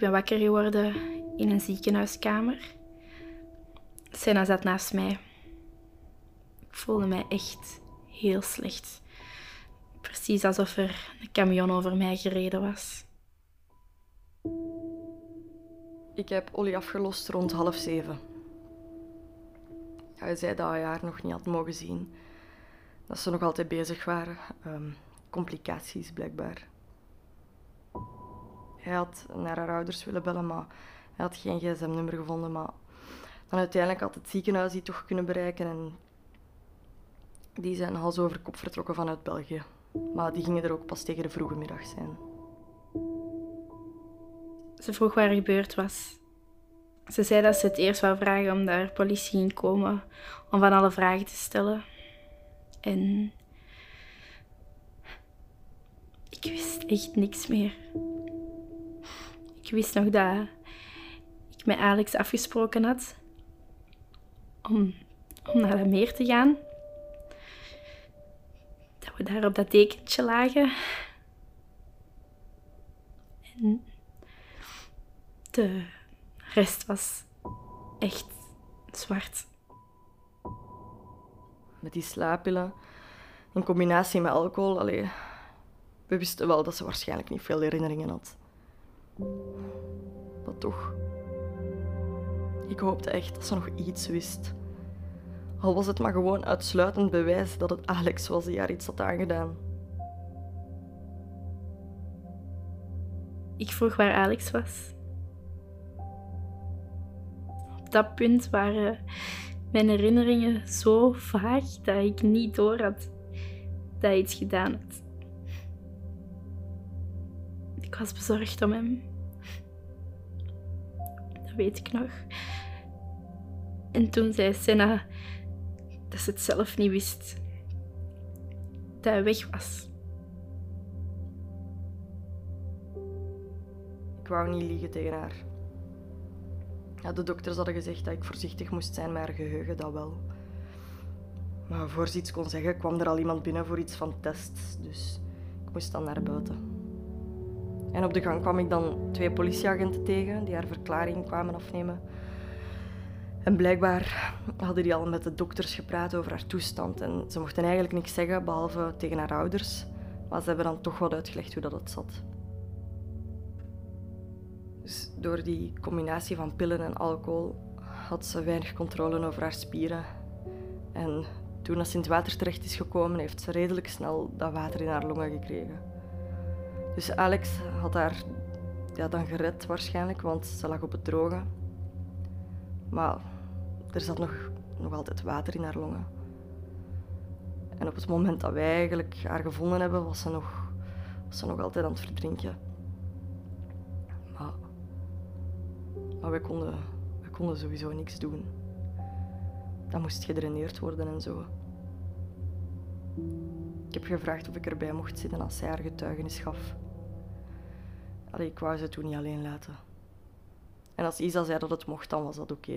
Ik ben wakker geworden in een ziekenhuiskamer. Senna zat naast mij. Ik voelde mij echt heel slecht. Precies alsof er een camion over mij gereden was. Ik heb Olly afgelost rond half zeven. Hij zei dat hij haar nog niet had mogen zien. Dat ze nog altijd bezig waren. Ehm, complicaties blijkbaar. Hij had naar haar ouders willen bellen, maar hij had geen gsm-nummer gevonden. Maar dan uiteindelijk had het ziekenhuis die toch kunnen bereiken. En die zijn hals over kop vertrokken vanuit België. Maar die gingen er ook pas tegen de vroege middag zijn. Ze vroeg waar gebeurd was. Ze zei dat ze het eerst wou vragen omdat er politie ging komen om van alle vragen te stellen. En ik wist echt niks meer. Ik wist nog dat ik met Alex afgesproken had om, naar de meer te gaan. Dat we daar op dat dekentje lagen. En de rest was echt zwart. Met die slaappillen in combinatie met alcohol, allee, we wisten wel dat ze waarschijnlijk niet veel herinneringen had. Maar toch, ik hoopte echt dat ze nog iets wist. Al was het maar gewoon uitsluitend bewijs dat het Alex was die haar iets had aangedaan. Ik vroeg waar Alex was. Op dat punt waren mijn herinneringen zo vaag dat ik niet door had dat hij iets gedaan had. Ik was bezorgd om hem. Dat weet ik nog. En toen zei Senna dat ze het zelf niet wist. Dat hij weg was. Ik wou niet liegen tegen haar. Ja, de dokters hadden gezegd dat ik voorzichtig moest zijn met haar geheugen, dat wel. Maar voor ze iets kon zeggen, kwam er al iemand binnen voor iets van tests. Dus ik moest dan naar buiten. En op de gang kwam ik dan twee politieagenten tegen die haar verklaring kwamen afnemen. En blijkbaar hadden die al met de dokters gepraat over haar toestand. En ze mochten eigenlijk niks zeggen, behalve tegen haar ouders. Maar ze hebben dan toch wat uitgelegd hoe dat het zat. Dus door die combinatie van pillen en alcohol had ze weinig controle over haar spieren. En toen ze in het water terecht is gekomen, heeft ze redelijk snel dat water in haar longen gekregen. Dus Alex had haar ja, dan gered waarschijnlijk, want ze lag op het droge. Maar er zat nog, nog altijd water in haar longen. En op het moment dat wij eigenlijk haar gevonden hebben, was ze nog, was ze nog altijd aan het verdrinken. Maar, maar wij, konden, wij konden sowieso niks doen. Dat moest gedraineerd worden en zo. Ik heb gevraagd of ik erbij mocht zitten als zij haar getuigenis gaf. Allee, ik wou ze toen niet alleen laten. En als Isa zei dat het mocht, dan was dat oké.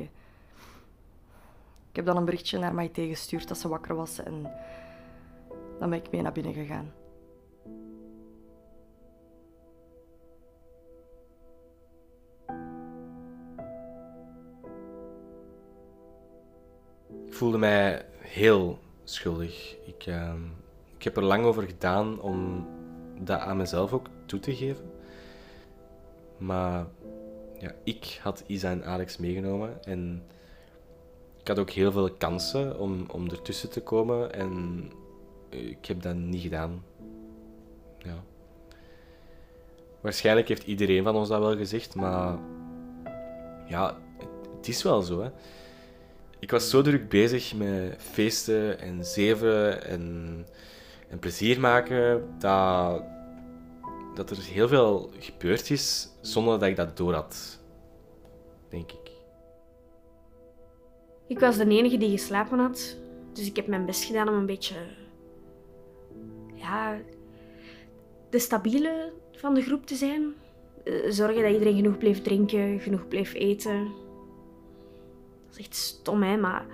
Ik heb dan een berichtje naar mij gestuurd dat ze wakker was en dan ben ik mee naar binnen gegaan. Ik voelde mij heel schuldig. Ik, uh, ik heb er lang over gedaan om dat aan mezelf ook toe te geven. Maar ja, ik had Isa en Alex meegenomen en ik had ook heel veel kansen om, om ertussen te komen en ik heb dat niet gedaan. Ja. Waarschijnlijk heeft iedereen van ons dat wel gezegd, maar ja, het is wel zo. Hè. Ik was zo druk bezig met feesten en zeven en, en plezier maken, dat, dat er heel veel gebeurd is zonder dat ik dat door had. Denk ik. Ik was de enige die geslapen had, dus ik heb mijn best gedaan om een beetje. Ja. de stabiele van de groep te zijn. Eh, zorgen dat iedereen genoeg bleef drinken, genoeg bleef eten. Dat is echt stom, hè, maar.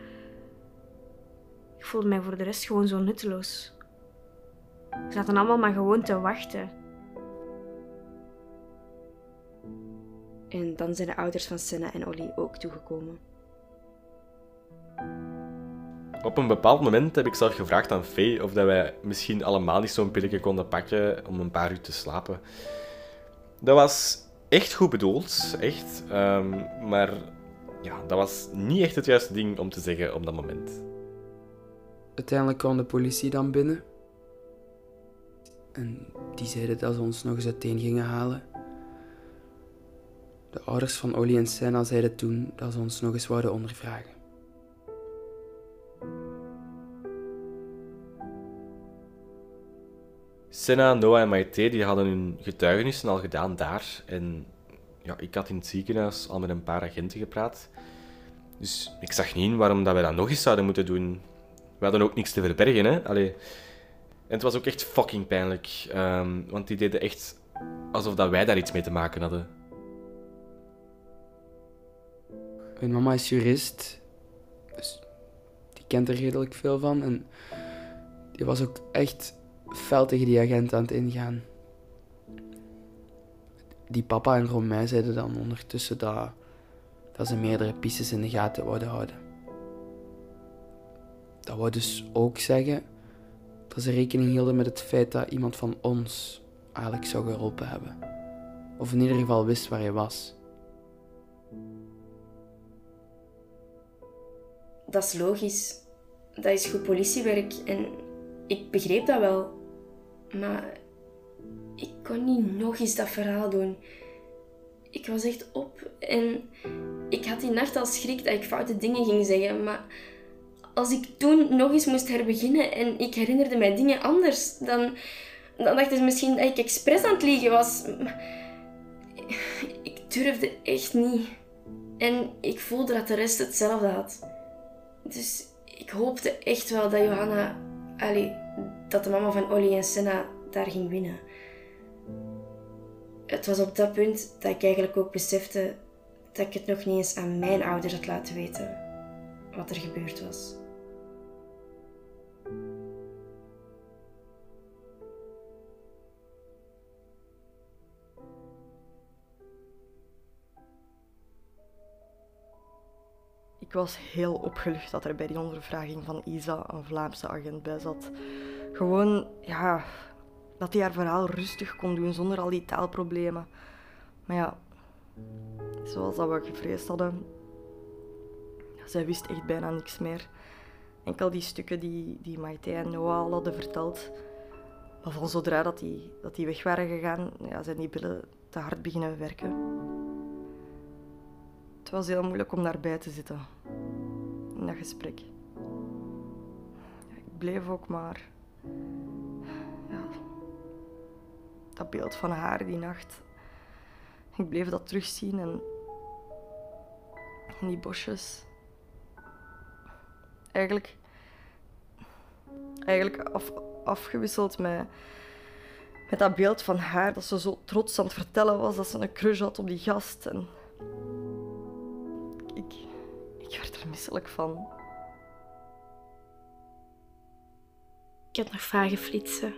Ik voelde mij voor de rest gewoon zo nutteloos. Ze zaten allemaal maar gewoon te wachten. En dan zijn de ouders van Senna en Olly ook toegekomen. Op een bepaald moment heb ik zelf gevraagd aan Faye of dat wij misschien allemaal niet zo'n pilletje konden pakken om een paar uur te slapen. Dat was echt goed bedoeld, echt. Ehm, maar ja, dat was niet echt het juiste ding om te zeggen op dat moment. Uiteindelijk kwam de politie dan binnen. En die zeiden dat ze ons nog eens uiteen gingen halen. De ouders van Olly en Senna zeiden toen dat ze ons nog eens wouden ondervragen. Senna, Noah en Maite die hadden hun getuigenissen al gedaan daar. En ja, ik had in het ziekenhuis al met een paar agenten gepraat. Dus ik zag niet waarom dat wij dat nog eens zouden moeten doen. We hadden ook niks te verbergen, hè. Allee. En het was ook echt fucking pijnlijk. ehm, want die deden echt alsof dat wij daar iets mee te maken hadden. Mijn mama is jurist, dus die kent er redelijk veel van. En die was ook echt fel tegen die agent aan het ingaan. Die papa en Romain zeiden dan ondertussen dat, dat ze meerdere pistes in de gaten wouden houden. Dat wou dus ook zeggen dat ze rekening hielden met het feit dat iemand van ons Alex zou geholpen hebben. Of in ieder geval wist waar hij was. Dat is logisch. Dat is goed politiewerk en ik begreep dat wel. Maar ik kon niet nog eens dat verhaal doen. Ik was echt op en ik had die nacht al schrik dat ik foute dingen ging zeggen. Maar als ik toen nog eens moest herbeginnen en ik herinnerde mij dingen anders, dan, dan dachten ze misschien dat ik expres aan het liegen was. Ik durfde echt niet. En ik voelde dat de rest hetzelfde had. Dus ik hoopte echt wel dat Johanna, allee, dat de mama van Olly en Senna daar ging winnen. Het was op dat punt dat ik eigenlijk ook besefte dat ik het nog niet eens aan mijn ouders had laten weten wat er gebeurd was. Ik was heel opgelucht dat er bij die ondervraging van Isa een Vlaamse agent bij zat. Gewoon, ja, dat hij haar verhaal rustig kon doen zonder al die taalproblemen. Maar ja, zoals dat we gevreesd hadden, zij wist echt bijna niks meer. Enkel die stukken die, die Maite en Noah al hadden verteld. Maar van zodra dat die, dat die weg waren gegaan, ja, zijn billen te hard beginnen werken. Het was heel moeilijk om daarbij te zitten. In dat gesprek. Ik bleef ook maar... Ja, dat beeld van haar die nacht. Ik bleef dat terugzien en... In die bosjes. Eigenlijk... Eigenlijk af, afgewisseld met... Met dat beeld van haar, dat ze zo trots aan het vertellen was dat ze een crush had op die gast. En ik, er misselijk van. Ik had nog vragen flitsen.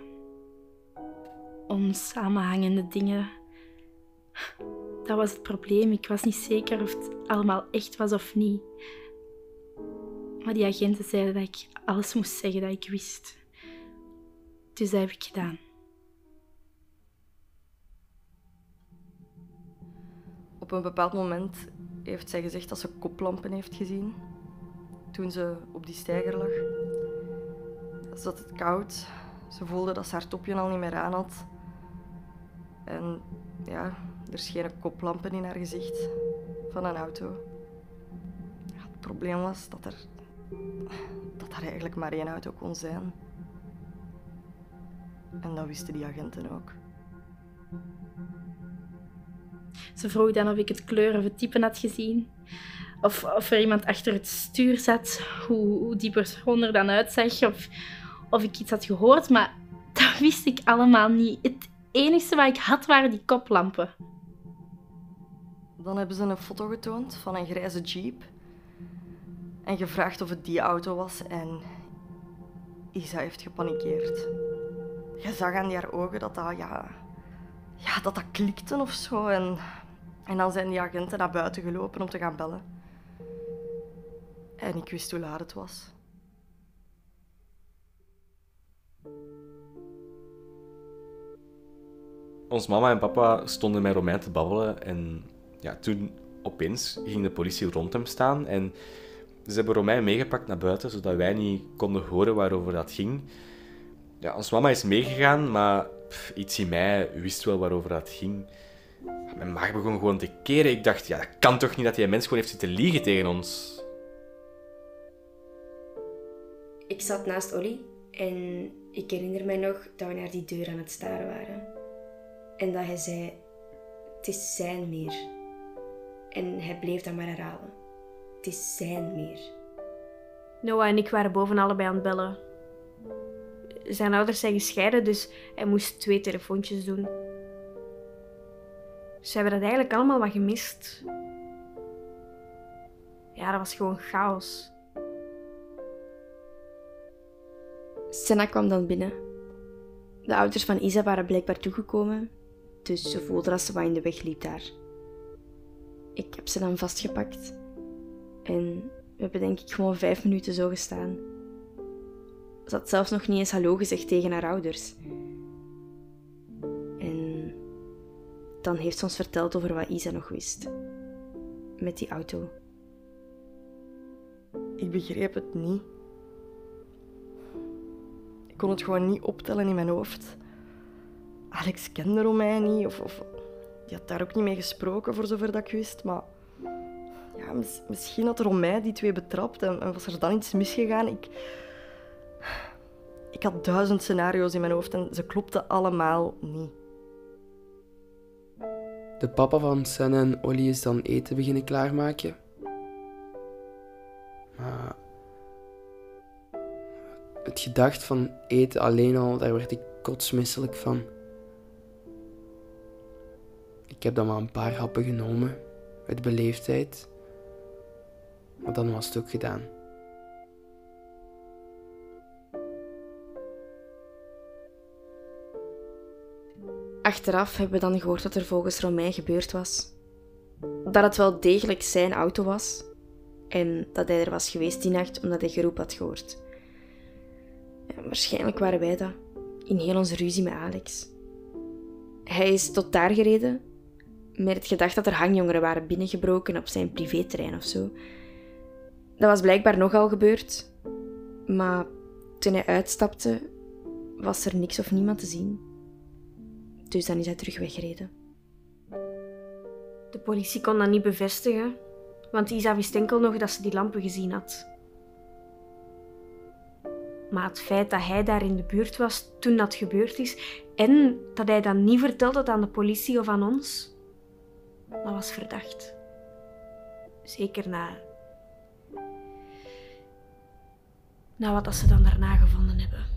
Onsamenhangende dingen. Dat was het probleem. Ik was niet zeker of het allemaal echt was of niet. Maar die agenten zeiden dat ik alles moest zeggen dat ik wist. Dus dat heb ik gedaan. Op een bepaald moment heeft zij gezegd dat ze koplampen heeft gezien. Toen ze op die steiger lag. Ze had het koud. Ze voelde dat ze haar topje al niet meer aan had. En ja, er schenen koplampen in haar gezicht van een auto. Het probleem was dat er, dat er eigenlijk maar één auto kon zijn. En dat wisten die agenten ook. Ze vroeg dan of ik het kleur of het type had gezien. Of, of er iemand achter het stuur zat, hoe, hoe die persoon er dan uitzag. Of, of ik iets had gehoord, maar dat wist ik allemaal niet. Het enige wat ik had waren die koplampen. Dan hebben ze een foto getoond van een grijze jeep. En gevraagd of het die auto was. En Isa heeft gepanikeerd. Je zag aan haar ogen dat dat, ja, ja, dat, dat klikte of zo. En En dan zijn die agenten naar buiten gelopen om te gaan bellen. En ik wist hoe laat het was. Ons mama en papa stonden met Romein te babbelen en ja, toen opeens ging de politie rond hem staan en ze hebben Romein meegepakt naar buiten, zodat wij niet konden horen waarover dat ging. Ja, ons mama is meegegaan, maar pff, iets in mij wist wel waarover dat ging. Mijn maag begon gewoon te keren. Ik dacht, ja, dat kan toch niet dat die mens gewoon heeft zitten liegen tegen ons. Ik zat naast Olly en ik herinner mij nog dat we naar die deur aan het staren waren. En dat hij zei, het is zijn meer. En hij bleef dat maar herhalen. Het is zijn meer. Noah en ik waren boven allebei aan het bellen. Zijn ouders zijn gescheiden, dus hij moest twee telefoontjes doen. Ze hebben dat eigenlijk allemaal wat gemist. Ja, dat was gewoon chaos. Senna kwam dan binnen. De ouders van Isa waren blijkbaar toegekomen, dus ze voelde dat ze wat in de weg liep daar. Ik heb ze dan vastgepakt en we hebben denk ik gewoon vijf minuten zo gestaan. Ze had zelfs nog niet eens hallo gezegd tegen haar ouders. En dan heeft ze ons verteld over wat Isa nog wist. Met die auto. Ik begreep het niet. Ik kon het gewoon niet optellen in mijn hoofd. Alex kende Romein niet, of, of die had daar ook niet mee gesproken, voor zover dat ik wist. Maar ja, mis- misschien had Romein die twee betrapt en, en was er dan iets misgegaan. Ik, ik had duizend scenario's in mijn hoofd en ze klopten allemaal niet. De papa van Sen en Olly is dan eten beginnen klaarmaken. Maar het gedacht van eten alleen al, daar werd ik kotsmisselijk van. Ik heb dan maar een paar happen genomen, uit beleefdheid. Maar dan was het ook gedaan. Achteraf hebben we dan gehoord wat er volgens Romein gebeurd was. Dat het wel degelijk zijn auto was. En dat hij er was geweest die nacht omdat hij geroep had gehoord. Waarschijnlijk waren wij dat. In heel onze ruzie met Alex. Hij is tot daar gereden. Met het gedacht dat er hangjongeren waren binnengebroken op zijn privéterrein of zo. Dat was blijkbaar nogal gebeurd. Maar toen hij uitstapte, was er niks of niemand te zien. Dus dan is hij terug weggereden. De politie kon dat niet bevestigen, want Isa wist enkel nog dat ze die lampen gezien had. Maar het feit dat hij daar in de buurt was toen dat gebeurd is en dat hij dat niet verteld had aan de politie of aan ons, dat was verdacht. Zeker na. Na wat ze dan daarna gevonden hebben.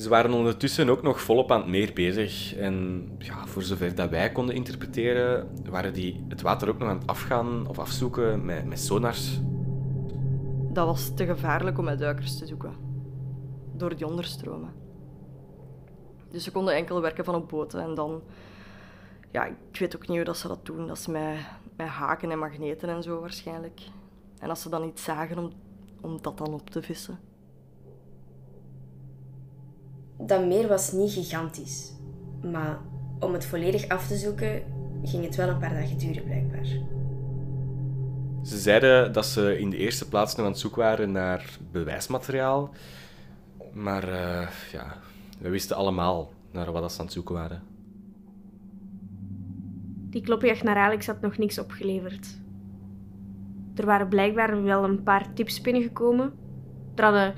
Ze waren ondertussen ook nog volop aan het meer bezig. En ja, voor zover dat wij konden interpreteren, waren die het water ook nog aan het afgaan of afzoeken met, met sonars. Dat was te gevaarlijk om met duikers te zoeken. Door die onderstromen. Dus ze konden enkel werken van op boten en dan... Ja, ik weet ook niet hoe dat ze dat doen. Dat is met, met haken en magneten en zo waarschijnlijk. En als ze dan iets zagen om, om dat dan op te vissen. Dat meer was niet gigantisch. Maar om het volledig af te zoeken, ging het wel een paar dagen duren, blijkbaar. Ze zeiden dat ze in de eerste plaats nog aan het zoeken waren naar bewijsmateriaal. Maar eh, ja, we wisten allemaal naar wat dat ze aan het zoeken waren. Die klopjacht naar Alex had nog niks opgeleverd. Er waren blijkbaar wel een paar tips binnengekomen. Er hadden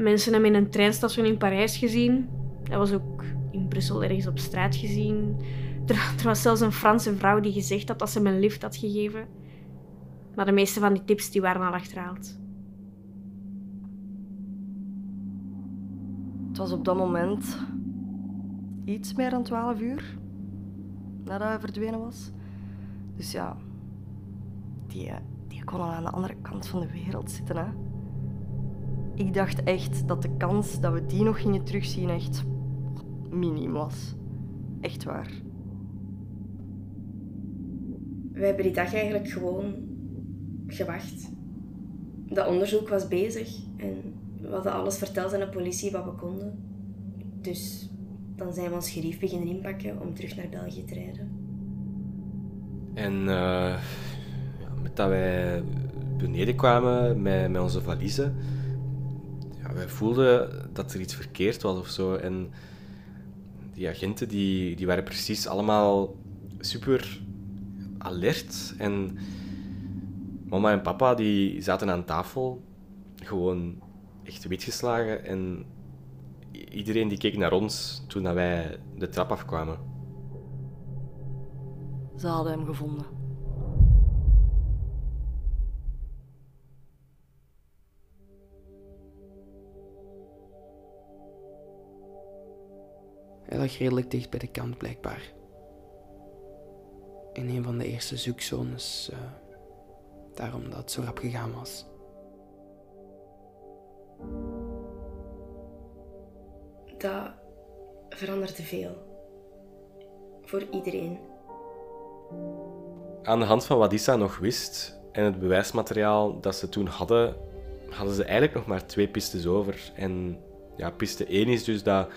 mensen hem in een treinstation in Parijs gezien. Hij was ook in Brussel ergens op straat gezien. Er, er was zelfs een Franse vrouw die gezegd had dat ze hem een lift had gegeven. Maar de meeste van die tips die waren al achterhaald. Het was op dat moment iets meer dan 12 uur nadat hij verdwenen was. Dus ja, die, die kon al aan de andere kant van de wereld zitten. Hè. Ik dacht echt dat de kans dat we die nog gingen terugzien echt miniem was. Echt waar. We hebben die dag eigenlijk gewoon gewacht. Dat onderzoek was bezig en we hadden alles verteld aan de politie wat we konden. Dus dan zijn we ons gerief beginnen inpakken om terug naar België te rijden. En uh, ja, met dat wij beneden kwamen met, met onze valiezen, wij voelden dat er iets verkeerd was of zo. En die agenten die, die waren precies allemaal super alert. En mama en papa die zaten aan tafel, gewoon echt witgeslagen. En iedereen die keek naar ons toen wij de trap afkwamen. Ze hadden hem gevonden. Hij lag redelijk dicht bij de kant, blijkbaar. In een van de eerste zoekzones. Uh, daarom dat het zo rap gegaan was. Dat veranderde veel. Voor iedereen. Aan de hand van wat Issa nog wist en het bewijsmateriaal dat ze toen hadden, hadden ze eigenlijk nog maar twee pistes over. En ja, piste 1 is dus dat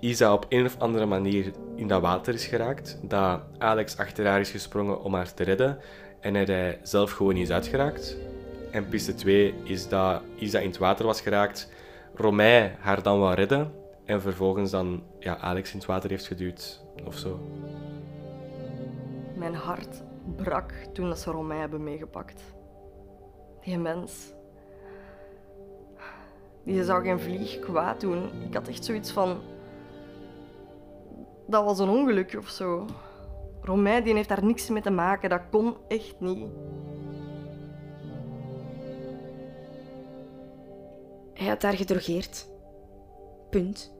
Isa op een of andere manier in dat water is geraakt, dat Alex achter haar is gesprongen om haar te redden en hij zelf gewoon is uitgeraakt. En piste 2 is dat Isa in het water was geraakt, Romein haar dan wou redden en vervolgens dan ja, Alex in het water heeft geduwd of zo. Mijn hart brak toen ze Romein hebben meegepakt. Die mens. Die zou geen vlieg kwaad doen. Ik had echt zoiets van dat was een ongeluk of zo. Romein die heeft daar niks mee te maken. Dat kon echt niet. Hij had daar gedrogeerd. Punt.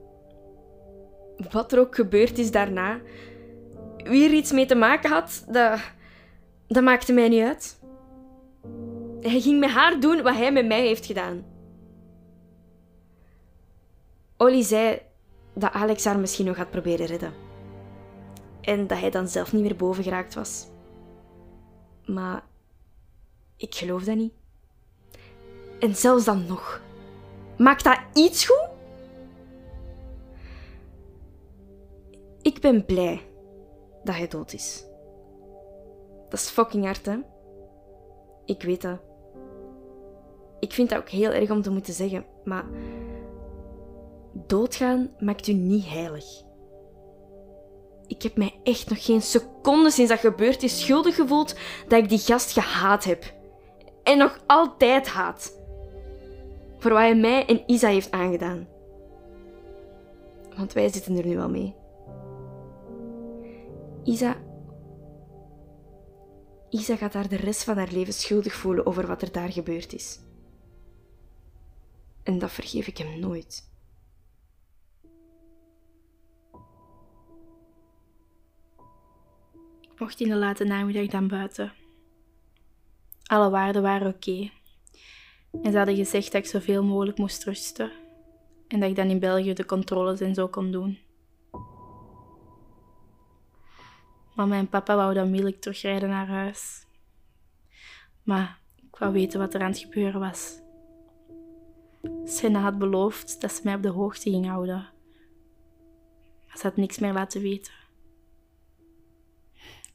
Wat er ook gebeurd is daarna, wie er iets mee te maken had, dat, dat maakte mij niet uit. Hij ging met haar doen wat hij met mij heeft gedaan. Olly zei dat Alex haar misschien nog had proberen redden. En dat hij dan zelf niet meer boven geraakt was. Maar ik geloof dat niet. En zelfs dan nog. Maakt dat iets goed? Ik ben blij dat hij dood is. Dat is fucking hard, hè? Ik weet dat. Ik vind dat ook heel erg om te moeten zeggen, maar doodgaan maakt u niet heilig. Ik heb mij echt nog geen seconde sinds dat gebeurd is schuldig gevoeld dat ik die gast gehaat heb. En nog altijd haat. Voor wat hij mij en Isa heeft aangedaan. Want wij zitten er nu al mee. Isa. Isa gaat daar de rest van haar leven schuldig voelen over wat er daar gebeurd is. En dat vergeef ik hem nooit. Mocht in de late namiddag dan buiten. Alle waarden waren oké. En ze hadden gezegd dat ik zoveel mogelijk moest rusten. En dat ik dan in België de controles en zo kon doen. Mama en papa wouden onmiddellijk terugrijden naar huis. Maar ik wou weten wat er aan het gebeuren was. Senna had beloofd dat ze mij op de hoogte ging houden. Maar ze had niks meer laten weten.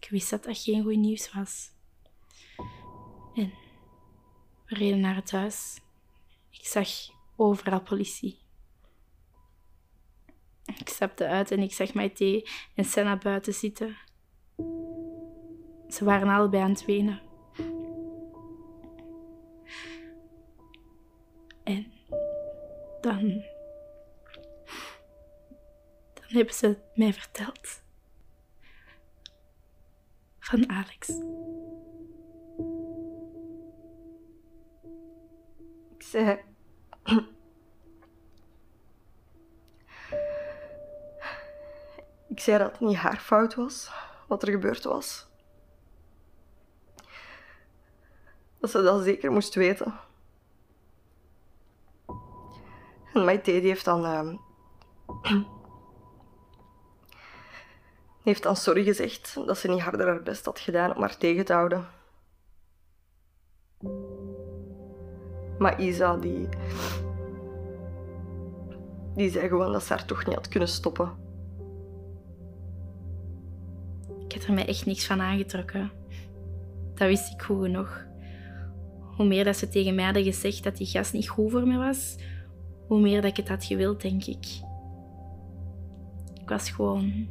Ik wist dat dat geen goed nieuws was. En we reden naar het huis. Ik zag overal politie. Ik stapte uit en ik zag Maite en Senna buiten zitten. Ze waren allebei aan het wenen. En dan. Dan hebben ze het mij verteld van Alex. Ik zei. Ik zei dat het niet haar fout was, wat er gebeurd was. Dat ze dat zeker moest weten. En Maite die heeft dan uh, heeft dan sorry gezegd dat ze niet harder haar best had gedaan om haar tegen te houden. Maar Isa, die. die zei gewoon dat ze haar toch niet had kunnen stoppen. Ik had er mij echt niks van aangetrokken. Dat wist ik goed genoeg. Hoe meer dat ze tegen mij hadden gezegd dat die gast niet goed voor me was, hoe meer dat ik het had gewild, denk ik. Ik was gewoon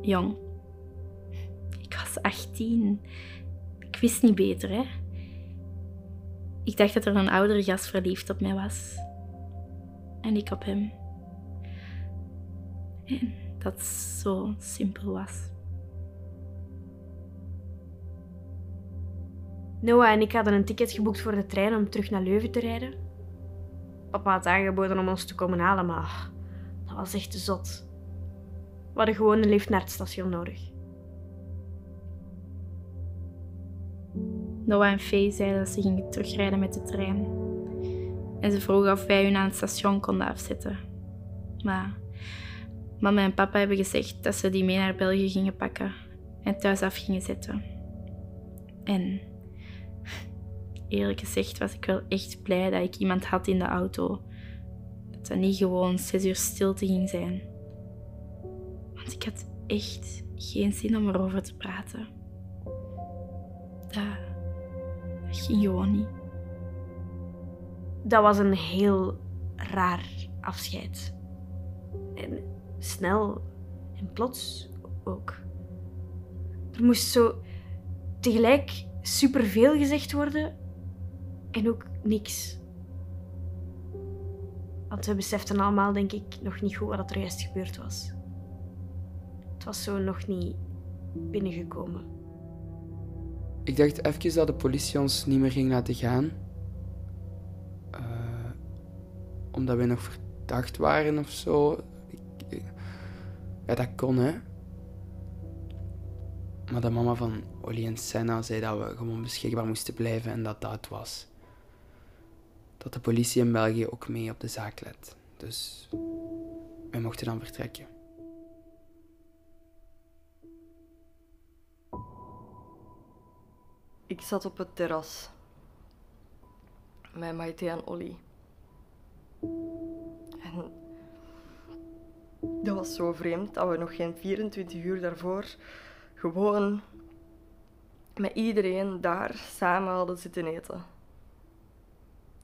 jong. Ik was 18. Ik wist niet beter, hè. Ik dacht dat er een oudere gast verliefd op mij was. En ik op hem. En dat zo simpel was. Noah en ik hadden een ticket geboekt voor de trein om terug naar Leuven te rijden. Papa had aangeboden om ons te komen halen, maar dat was echt te zot. We hadden gewoon een lift naar het station nodig. Noah en Faye zeiden dat ze gingen terugrijden met de trein. En ze vroegen of wij hun aan het station konden afzetten. Maar mama en papa hebben gezegd dat ze die mee naar België gingen pakken en thuis af gingen zetten. En eerlijk gezegd was ik wel echt blij dat ik iemand had in de auto. Dat dat niet gewoon zes uur stilte ging zijn. Want ik had echt geen zin om erover te praten. Dat, dat ging gewoon niet. Dat was een heel raar afscheid. En snel en plots ook. Er moest zo tegelijk superveel gezegd worden en ook niks. Want we beseften allemaal, denk ik, nog niet goed wat er juist gebeurd was. Was zo nog niet binnengekomen. Ik dacht even dat de politie ons niet meer ging laten gaan. Eh, omdat we nog verdacht waren of zo. Ik- ja, dat kon, hè. Maar de mama van Olly en Senna zei dat we gewoon beschikbaar moesten blijven en dat dat was. Dat de politie in België ook mee op de zaak let. Dus wij mochten dan vertrekken. Ik zat op het terras. Met Maite en Olly. En dat was zo vreemd dat we nog geen 24 uur daarvoor gewoon met iedereen daar samen hadden zitten eten.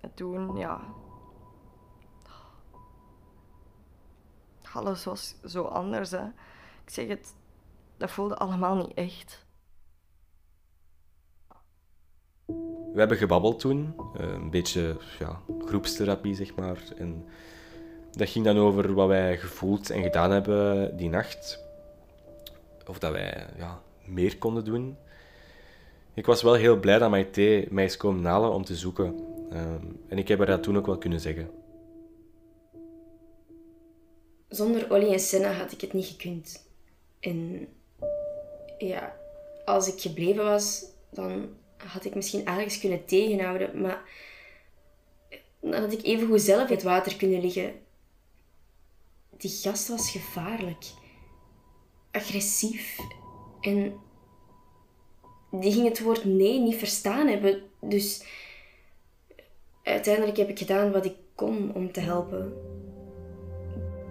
En toen, ja. Alles was zo anders, hè. Ik zeg het, dat voelde allemaal niet echt. We hebben gebabbeld toen, eh, een beetje ja, groepstherapie zeg maar. En dat ging dan over wat wij gevoeld en gedaan hebben die nacht. Of dat wij ja, meer konden doen. Ik was wel heel blij dat Maite mij is komen halen om te zoeken. Ehm, en ik heb haar dat toen ook wel kunnen zeggen. Zonder Olly en Senna had ik het niet gekund. En ja, als ik gebleven was, dan had ik misschien ergens kunnen tegenhouden, maar dan had ik evengoed zelf in het water kunnen liggen. Die gast was gevaarlijk, agressief en die ging het woord nee niet verstaan hebben. Dus uiteindelijk heb ik gedaan wat ik kon om te helpen.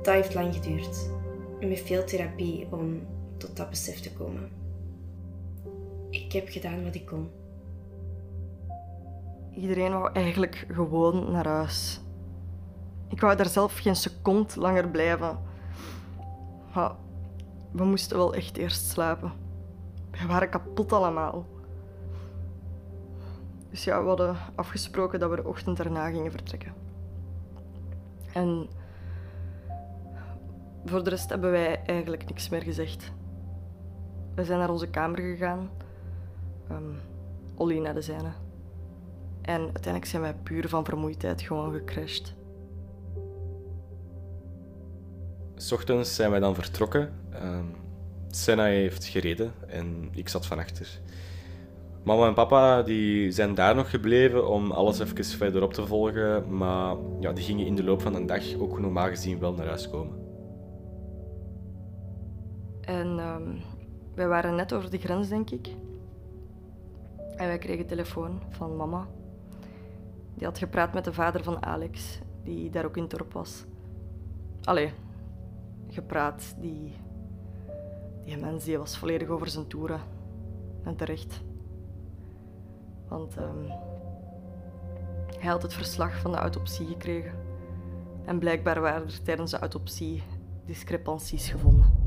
Dat heeft lang geduurd. Met veel therapie om tot dat besef te komen. Ik heb gedaan wat ik kon. Iedereen wou eigenlijk gewoon naar huis. Ik wou daar zelf geen seconde langer blijven. Maar we moesten wel echt eerst slapen. We waren kapot allemaal. Dus ja, we hadden afgesproken dat we de ochtend daarna gingen vertrekken. En voor de rest hebben wij eigenlijk niks meer gezegd. We zijn naar onze kamer gegaan. Ehm Olly naar de zijne. En uiteindelijk zijn wij puur van vermoeidheid gewoon gecrashed. S ochtends zijn wij dan vertrokken. Ehm Senna heeft gereden en ik zat van achter. Mama en papa die zijn daar nog gebleven om alles even verder op te volgen, maar ja, die gingen in de loop van de dag ook normaal gezien wel naar huis komen. En ehm, wij waren net over de grens, denk ik. En wij kregen telefoon van mama. Die had gepraat met de vader van Alex, die daar ook in dorp was. Allee, gepraat. Die, die mens die was volledig over zijn toeren. En terecht. Want ehm, hij had het verslag van de autopsie gekregen. En blijkbaar waren er tijdens de autopsie discrepanties gevonden.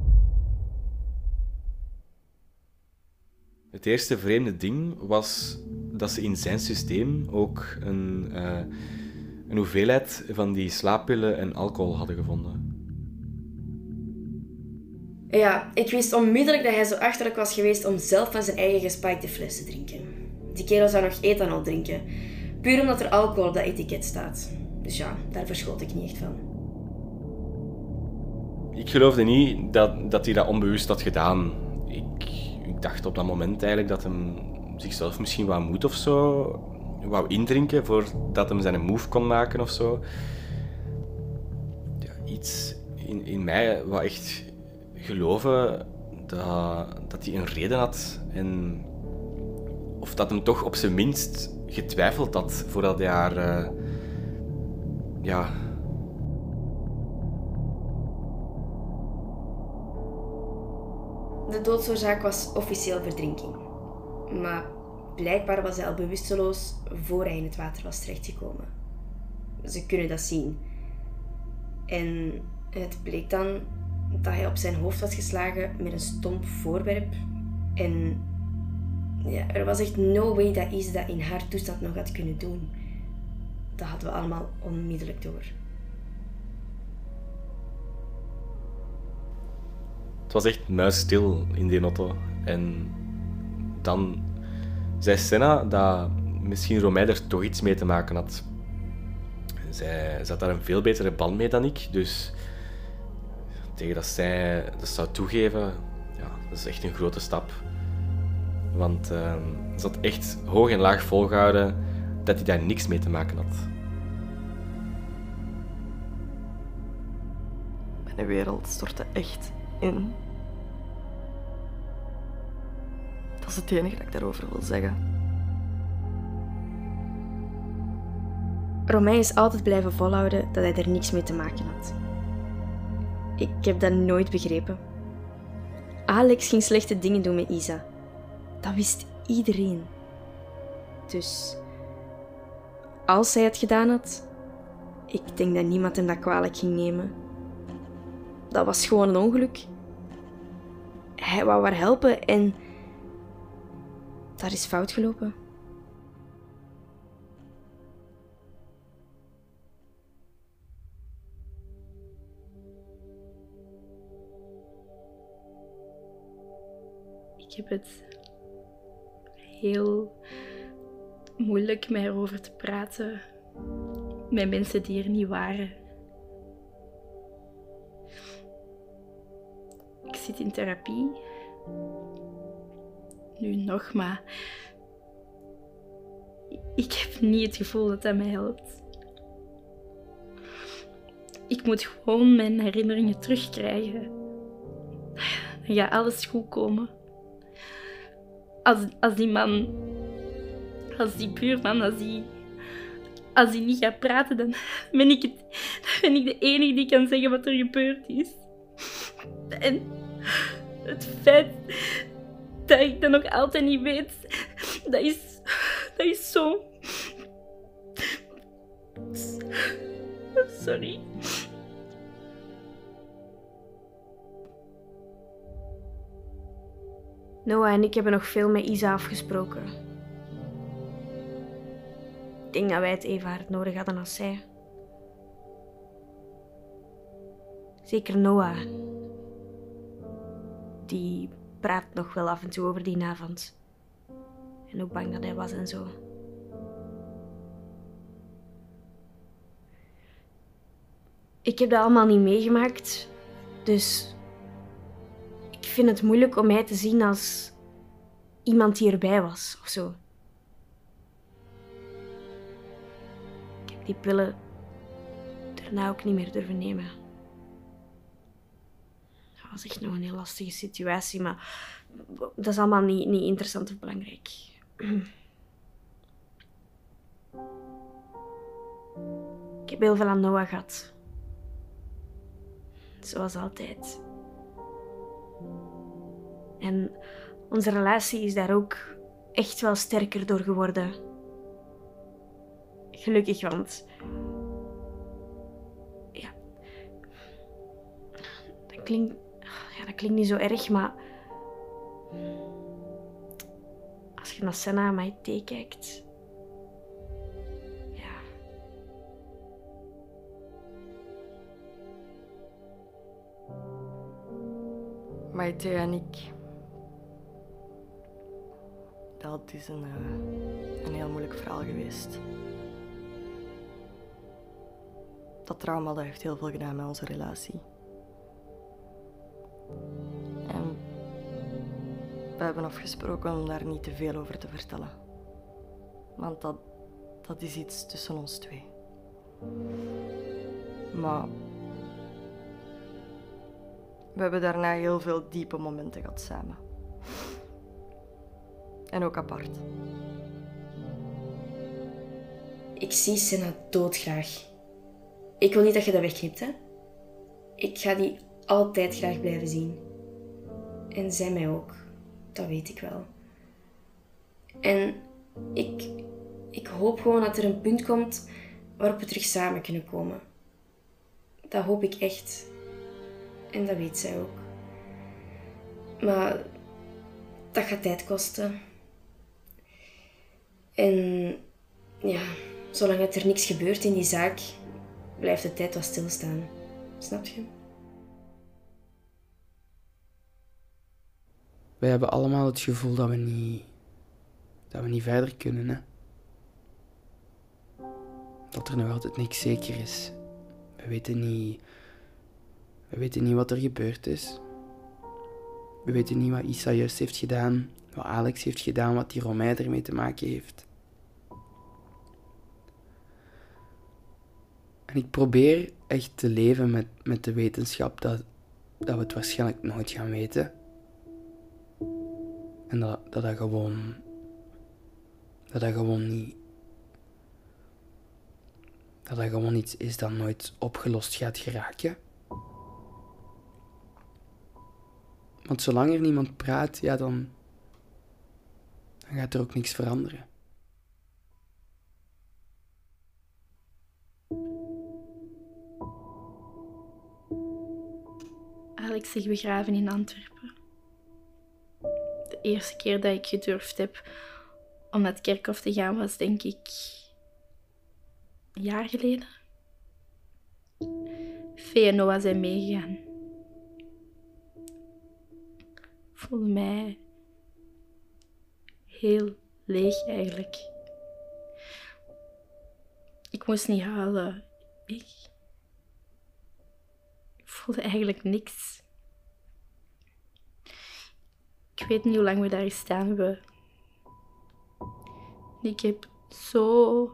Het eerste vreemde ding was dat ze in zijn systeem ook een, uh, een hoeveelheid van die slaappillen en alcohol hadden gevonden. Ja, ik wist onmiddellijk dat hij zo achterlijk was geweest om zelf van zijn eigen gespikte fles te drinken. Die kerel zou nog ethanol drinken, puur omdat er alcohol op dat etiket staat. Dus ja, daar verschoot ik niet echt van. Ik geloofde niet dat, dat hij dat onbewust had gedaan. Ik, ik dacht op dat moment eigenlijk dat hem zichzelf misschien wat moed of zo wou indrinken voordat hem zijn move kon maken of zo. Ja, iets in, in mij wat echt geloven dat, dat hij een reden had en of dat hem toch op zijn minst getwijfeld had voordat hij haar uh, ja, De doodsoorzaak was officieel verdrinking. Maar blijkbaar was hij al bewusteloos voor hij in het water was terechtgekomen. Ze kunnen dat zien. En het bleek dan dat hij op zijn hoofd was geslagen met een stomp voorwerp. En ja, er was echt no way dat Isa dat in haar toestand nog had kunnen doen. Dat hadden we allemaal onmiddellijk door. Het was echt muisstil in die auto. En dan zei Senna dat misschien Romei er toch iets mee te maken had. Zij, zat daar een veel betere band mee dan ik, dus tegen dat zij dat zou toegeven, ja, dat is echt een grote stap. Want uh, ze had echt hoog en laag volgehouden dat hij daar niks mee te maken had. Mijn wereld stortte echt in. Dat is het enige dat ik daarover wil zeggen. Romein is altijd blijven volhouden dat hij er niks mee te maken had. Ik heb dat nooit begrepen. Alex ging slechte dingen doen met Isa. Dat wist iedereen. Dus als hij het gedaan had, ik denk dat niemand hem dat kwalijk ging nemen. Dat was gewoon een ongeluk. Hij wou haar helpen en dat is fout gelopen. Ik heb het heel moeilijk met erover te praten met mensen die er niet waren. Ik zit in therapie nu nog, maar ik heb niet het gevoel dat dat mij helpt. Ik moet gewoon mijn herinneringen terugkrijgen. Dan gaat alles goed komen. Als, als die man, als die buurman, als die, als die niet gaat praten, dan ben ik, het, dan ben ik de enige die kan zeggen wat er gebeurd is. En het feit dat ik dat nog altijd niet weet, dat is, dat is zo. Sorry. Noah en ik hebben nog veel met Isa afgesproken. Ik denk dat wij het even hard nodig hadden als zij. Zeker Noah. Die praat nog wel af en toe over die avond. En hoe bang dat hij was en zo. Ik heb dat allemaal niet meegemaakt, dus ik vind het moeilijk om mij te zien als iemand die erbij was of zo. Ik heb die pillen daarna ook niet meer durven nemen. Was echt nog een heel lastige situatie, maar dat is allemaal niet, niet interessant of belangrijk. Ik heb heel veel aan Noah gehad. Zoals altijd. En onze relatie is daar ook echt wel sterker door geworden. Gelukkig, want. Ja. Dat klinkt. Dat klinkt niet zo erg, maar. Als je naar Senna en mij kijkt. Ja. Maite en ik. Dat is een, eh, een heel moeilijk verhaal geweest. Dat trauma heeft heel veel gedaan met onze relatie. We hebben afgesproken om daar niet te veel over te vertellen. Want dat, dat is iets tussen ons twee. Maar we hebben daarna heel veel diepe momenten gehad samen. En ook apart. Ik zie Senna doodgraag. Ik wil niet dat je dat wegknipt, hè. Ik ga die altijd graag blijven zien. En zij mij ook. Dat weet ik wel. En ik, ik hoop gewoon dat er een punt komt waarop we terug samen kunnen komen. Dat hoop ik echt. En dat weet zij ook. Maar dat gaat tijd kosten. En ja, zolang het er niks gebeurt in die zaak, blijft de tijd wel stilstaan. Snap je? Wij hebben allemaal het gevoel dat we niet, dat we niet verder kunnen. Hè? Dat er nog altijd niks zeker is. We weten niet, we weten niet wat er gebeurd is. We weten niet wat Isa juist heeft gedaan, wat Alex heeft gedaan, wat die Romein ermee te maken heeft. En ik probeer echt te leven met, met de wetenschap dat, dat we het waarschijnlijk nooit gaan weten. En dat dat, dat gewoon. Dat dat gewoon niet. Dat dat gewoon iets is dat nooit opgelost gaat geraken. Want zolang er niemand praat, ja, dan. dan gaat er ook niks veranderen. Alex zich begraven in Antwerpen. Eerste keer dat ik gedurfd heb om naar het kerkhof te gaan was denk ik een jaar geleden. Fee en Noah zijn meegegaan. Ik voelde mij heel leeg eigenlijk. Ik moest niet huilen. Ik, ik voelde eigenlijk niks. Ik weet niet hoe lang we daar gestaan hebben. Ik heb zo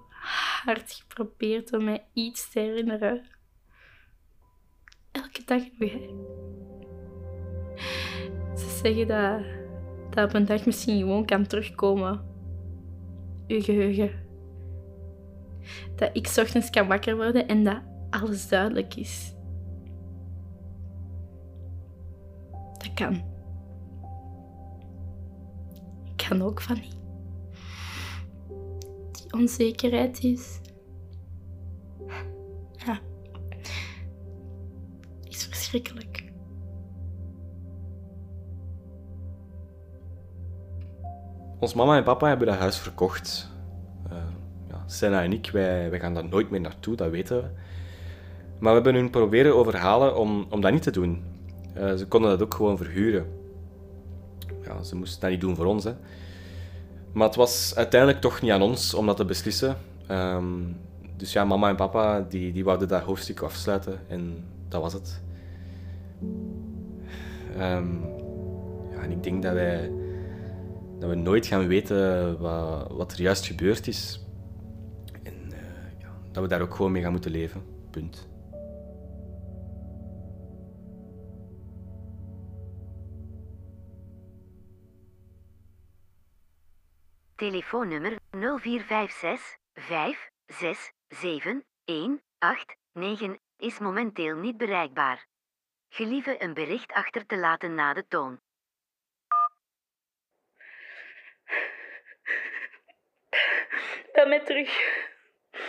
hard geprobeerd om mij iets te herinneren. Elke dag weer. Ze zeggen dat dat op een dag misschien gewoon kan terugkomen. Uw geheugen. Dat ik ochtends kan wakker worden en dat alles duidelijk is. Dat kan. Kan ook van niet. Die onzekerheid is. Ja. Is verschrikkelijk. Ons mama en papa hebben dat huis verkocht. Uh, ja, Senna en ik, wij, wij gaan daar nooit meer naartoe, dat weten we. Maar we hebben hun proberen overhalen om, om dat niet te doen. Uh, ze konden dat ook gewoon verhuren. Ja, ze moesten dat niet doen voor ons. Hè. Maar het was uiteindelijk toch niet aan ons om dat te beslissen. Um, dus ja, mama en papa die, die wouden dat hoofdstuk afsluiten en dat was het. Um, ja, en ik denk dat wij dat we nooit gaan weten wat, wat er juist gebeurd is. En uh, ja, dat we daar ook gewoon mee gaan moeten leven. Punt. Telefoonnummer 0456 567 189 is momenteel niet bereikbaar. Gelieve een bericht achter te laten na de toon. Bel mij terug.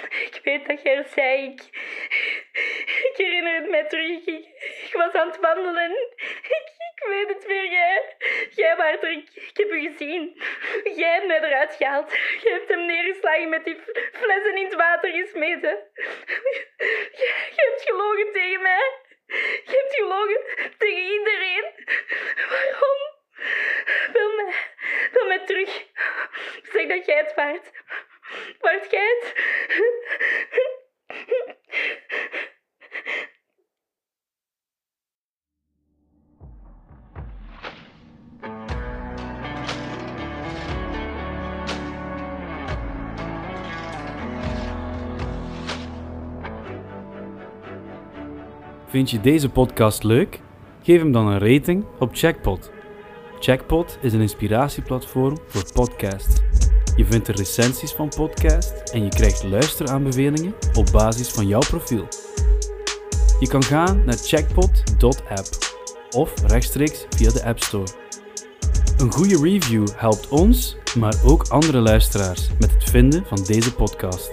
Ik weet dat jij zei. Ik, herinner het mij terug. Ik, was aan het wandelen. Ik, ik weet het weer. Jij, jij waart. Ik, heb u gezien. Jij hebt mij eruit gehaald. Je hebt hem neergeslagen met die flessen in het water gesmeten. Je hebt gelogen tegen mij. Je hebt gelogen tegen iedereen. Waarom? Bel mij, bel mij terug. Zeg dat jij het waard. Het? Vind je deze podcast leuk? Geef hem dan een rating op Checkpot. Checkpot is een inspiratieplatform voor podcasts. Je vindt er recensies van podcasts en je krijgt luisteraanbevelingen op basis van jouw profiel. Je kan gaan naar checkpot.app of rechtstreeks via de App Store. Een goede review helpt ons, maar ook andere luisteraars met het vinden van deze podcast.